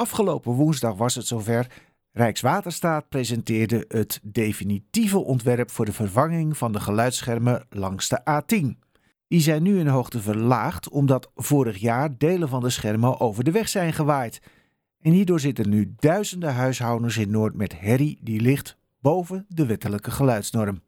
Afgelopen woensdag was het zover. Rijkswaterstaat presenteerde het definitieve ontwerp voor de vervanging van de geluidsschermen langs de A10. Die zijn nu in hoogte verlaagd omdat vorig jaar delen van de schermen over de weg zijn gewaaid. En hierdoor zitten nu duizenden huishoudens in Noord met herrie die ligt boven de wettelijke geluidsnorm.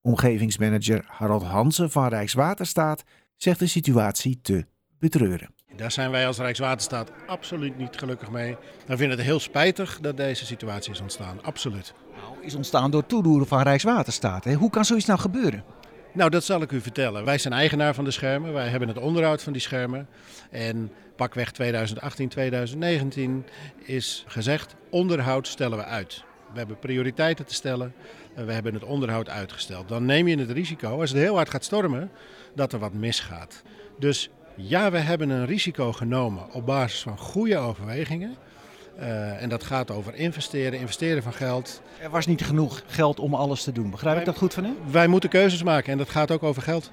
Omgevingsmanager Harold Hansen van Rijkswaterstaat zegt de situatie te betreuren. Daar zijn wij als Rijkswaterstaat absoluut niet gelukkig mee. We vinden het heel spijtig dat deze situatie is ontstaan. Absoluut. Nou, is ontstaan door toedoeren van Rijkswaterstaat. Hè? Hoe kan zoiets nou gebeuren? Nou, dat zal ik u vertellen. Wij zijn eigenaar van de schermen. Wij hebben het onderhoud van die schermen. En pakweg 2018, 2019 is gezegd: onderhoud stellen we uit. We hebben prioriteiten te stellen. En we hebben het onderhoud uitgesteld. Dan neem je het risico, als het heel hard gaat stormen, dat er wat misgaat. Dus ja, we hebben een risico genomen op basis van goede overwegingen. Uh, en dat gaat over investeren, investeren van geld. Er was niet genoeg geld om alles te doen. Begrijp ik dat goed van u? Wij moeten keuzes maken en dat gaat ook over geld.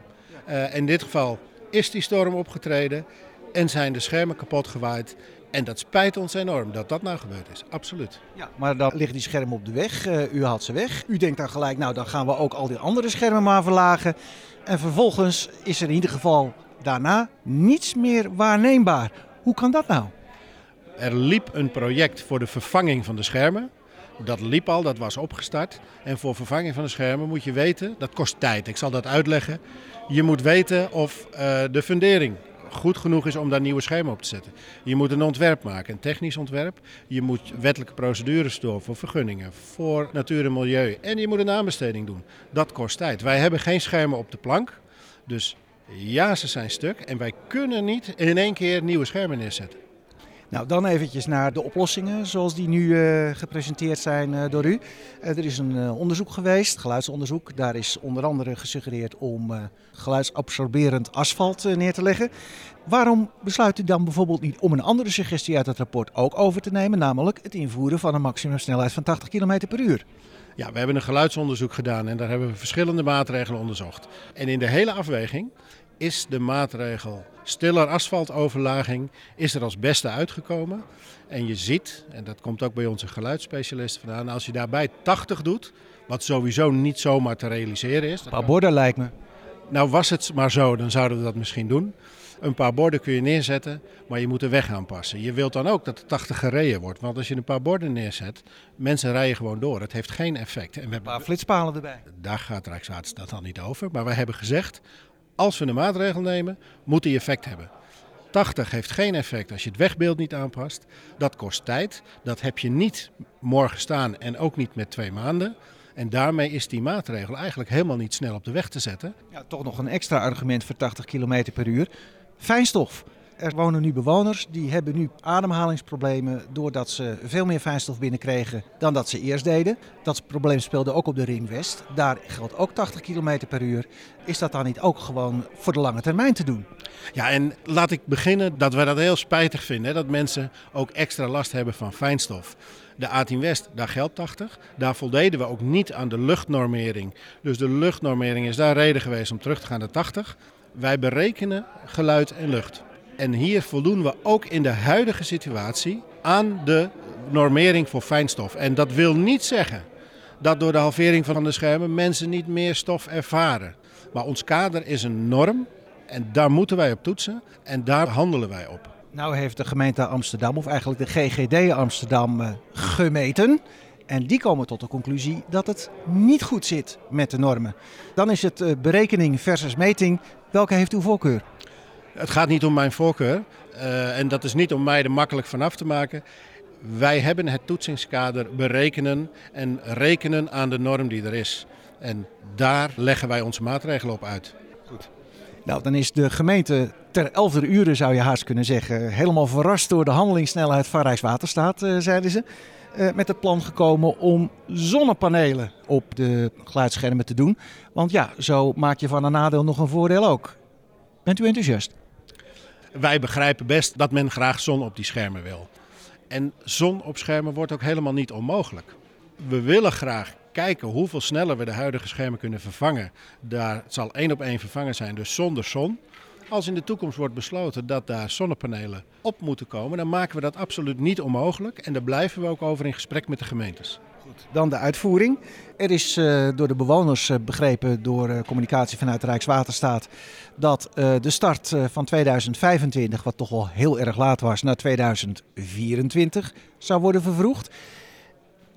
Uh, in dit geval is die storm opgetreden en zijn de schermen kapot gewaaid. En dat spijt ons enorm dat dat nou gebeurd is. Absoluut. Ja, maar dan liggen die schermen op de weg. Uh, u had ze weg. U denkt dan gelijk, nou dan gaan we ook al die andere schermen maar verlagen. En vervolgens is er in ieder geval daarna niets meer waarneembaar. Hoe kan dat nou? Er liep een project voor de vervanging van de schermen. Dat liep al, dat was opgestart. En voor vervanging van de schermen moet je weten, dat kost tijd. Ik zal dat uitleggen. Je moet weten of uh, de fundering goed genoeg is om daar nieuwe schermen op te zetten. Je moet een ontwerp maken, een technisch ontwerp. Je moet wettelijke procedures door voor vergunningen, voor natuur en milieu. En je moet een aanbesteding doen. Dat kost tijd. Wij hebben geen schermen op de plank. Dus ja, ze zijn stuk. En wij kunnen niet in één keer nieuwe schermen neerzetten. Nou, dan eventjes naar de oplossingen zoals die nu uh, gepresenteerd zijn uh, door u. Uh, er is een onderzoek geweest, geluidsonderzoek. Daar is onder andere gesuggereerd om geluidsabsorberend asfalt neer te leggen. Waarom besluit u dan bijvoorbeeld niet om een andere suggestie uit het rapport ook over te nemen, namelijk het invoeren van een maximumsnelheid van 80 km per uur? Ja, we hebben een geluidsonderzoek gedaan en daar hebben we verschillende maatregelen onderzocht. En in de hele afweging is de maatregel stiller asfaltoverlaging is er als beste uitgekomen. En je ziet, en dat komt ook bij onze geluidsspecialisten vandaan, als je daarbij 80 doet, wat sowieso niet zomaar te realiseren is. Paar borden lijkt me. Nou was het maar zo, dan zouden we dat misschien doen. Een paar borden kun je neerzetten, maar je moet de weg aanpassen. Je wilt dan ook dat de 80 gereden wordt. Want als je een paar borden neerzet, mensen rijden gewoon door. Het heeft geen effect. En we hebben... Een paar flitspalen erbij. Daar gaat Rijkswaterstaat dan niet over. Maar wij hebben gezegd, als we een maatregel nemen, moet die effect hebben. 80 heeft geen effect als je het wegbeeld niet aanpast. Dat kost tijd. Dat heb je niet morgen staan en ook niet met twee maanden. En daarmee is die maatregel eigenlijk helemaal niet snel op de weg te zetten. Ja, toch nog een extra argument voor 80 km per uur. Fijnstof. Er wonen nu bewoners die hebben nu ademhalingsproblemen doordat ze veel meer fijnstof binnenkregen dan dat ze eerst deden. Dat probleem speelde ook op de Ring West. Daar geldt ook 80 km per uur. Is dat dan niet ook gewoon voor de lange termijn te doen? Ja, en laat ik beginnen dat wij dat heel spijtig vinden. dat mensen ook extra last hebben van fijnstof. De A10 West, daar geldt 80. Daar voldeden we ook niet aan de luchtnormering. Dus de luchtnormering is daar reden geweest om terug te gaan naar 80. Wij berekenen geluid en lucht. En hier voldoen we ook in de huidige situatie aan de normering voor fijnstof. En dat wil niet zeggen dat door de halvering van de schermen mensen niet meer stof ervaren. Maar ons kader is een norm en daar moeten wij op toetsen en daar handelen wij op. Nou heeft de gemeente Amsterdam, of eigenlijk de GGD Amsterdam, uh, gemeten. En die komen tot de conclusie dat het niet goed zit met de normen. Dan is het uh, berekening versus meting. Welke heeft uw voorkeur? Het gaat niet om mijn voorkeur. Uh, en dat is niet om mij er makkelijk vanaf te maken. Wij hebben het toetsingskader berekenen en rekenen aan de norm die er is. En daar leggen wij onze maatregelen op uit. Goed. Nou, dan is de gemeente ter elfde uren, zou je haast kunnen zeggen, helemaal verrast door de handelingssnelheid van Rijkswaterstaat, uh, zeiden ze. Uh, met het plan gekomen om zonnepanelen op de geluidsschermen te doen. Want ja, zo maak je van een nadeel nog een voordeel ook. Bent u enthousiast? Wij begrijpen best dat men graag zon op die schermen wil. En zon op schermen wordt ook helemaal niet onmogelijk. We willen graag kijken hoeveel sneller we de huidige schermen kunnen vervangen. Daar zal één op één vervangen zijn, dus zonder zon. Als in de toekomst wordt besloten dat daar zonnepanelen op moeten komen, dan maken we dat absoluut niet onmogelijk. En daar blijven we ook over in gesprek met de gemeentes. Dan de uitvoering. Er is uh, door de bewoners uh, begrepen door uh, communicatie vanuit Rijkswaterstaat dat de start van 2025, wat toch al heel erg laat was, naar 2024 zou worden vervroegd.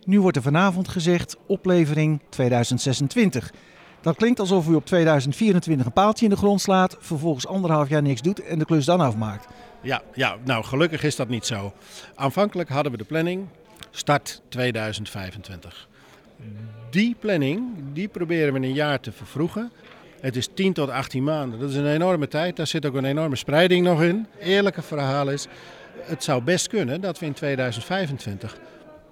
Nu wordt er vanavond gezegd oplevering 2026. Dat klinkt alsof u op 2024 een paaltje in de grond slaat, vervolgens anderhalf jaar niks doet en de klus dan afmaakt. Ja, ja, nou gelukkig is dat niet zo. Aanvankelijk hadden we de planning start 2025. Die planning die proberen we een jaar te vervroegen. Het is 10 tot 18 maanden. Dat is een enorme tijd. Daar zit ook een enorme spreiding nog in. Eerlijke verhaal is, het zou best kunnen dat we in 2025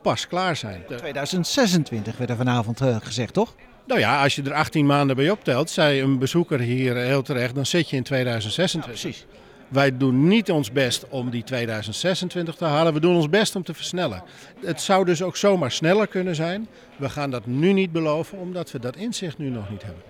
pas klaar zijn. 2026 werd er vanavond uh, gezegd, toch? Nou ja, als je er 18 maanden bij optelt, zei een bezoeker hier heel terecht, dan zit je in 2026. precies. Wij doen niet ons best om die 2026 te halen. We doen ons best om te versnellen. Het zou dus ook zomaar sneller kunnen zijn. We gaan dat nu niet beloven, omdat we dat inzicht nu nog niet hebben.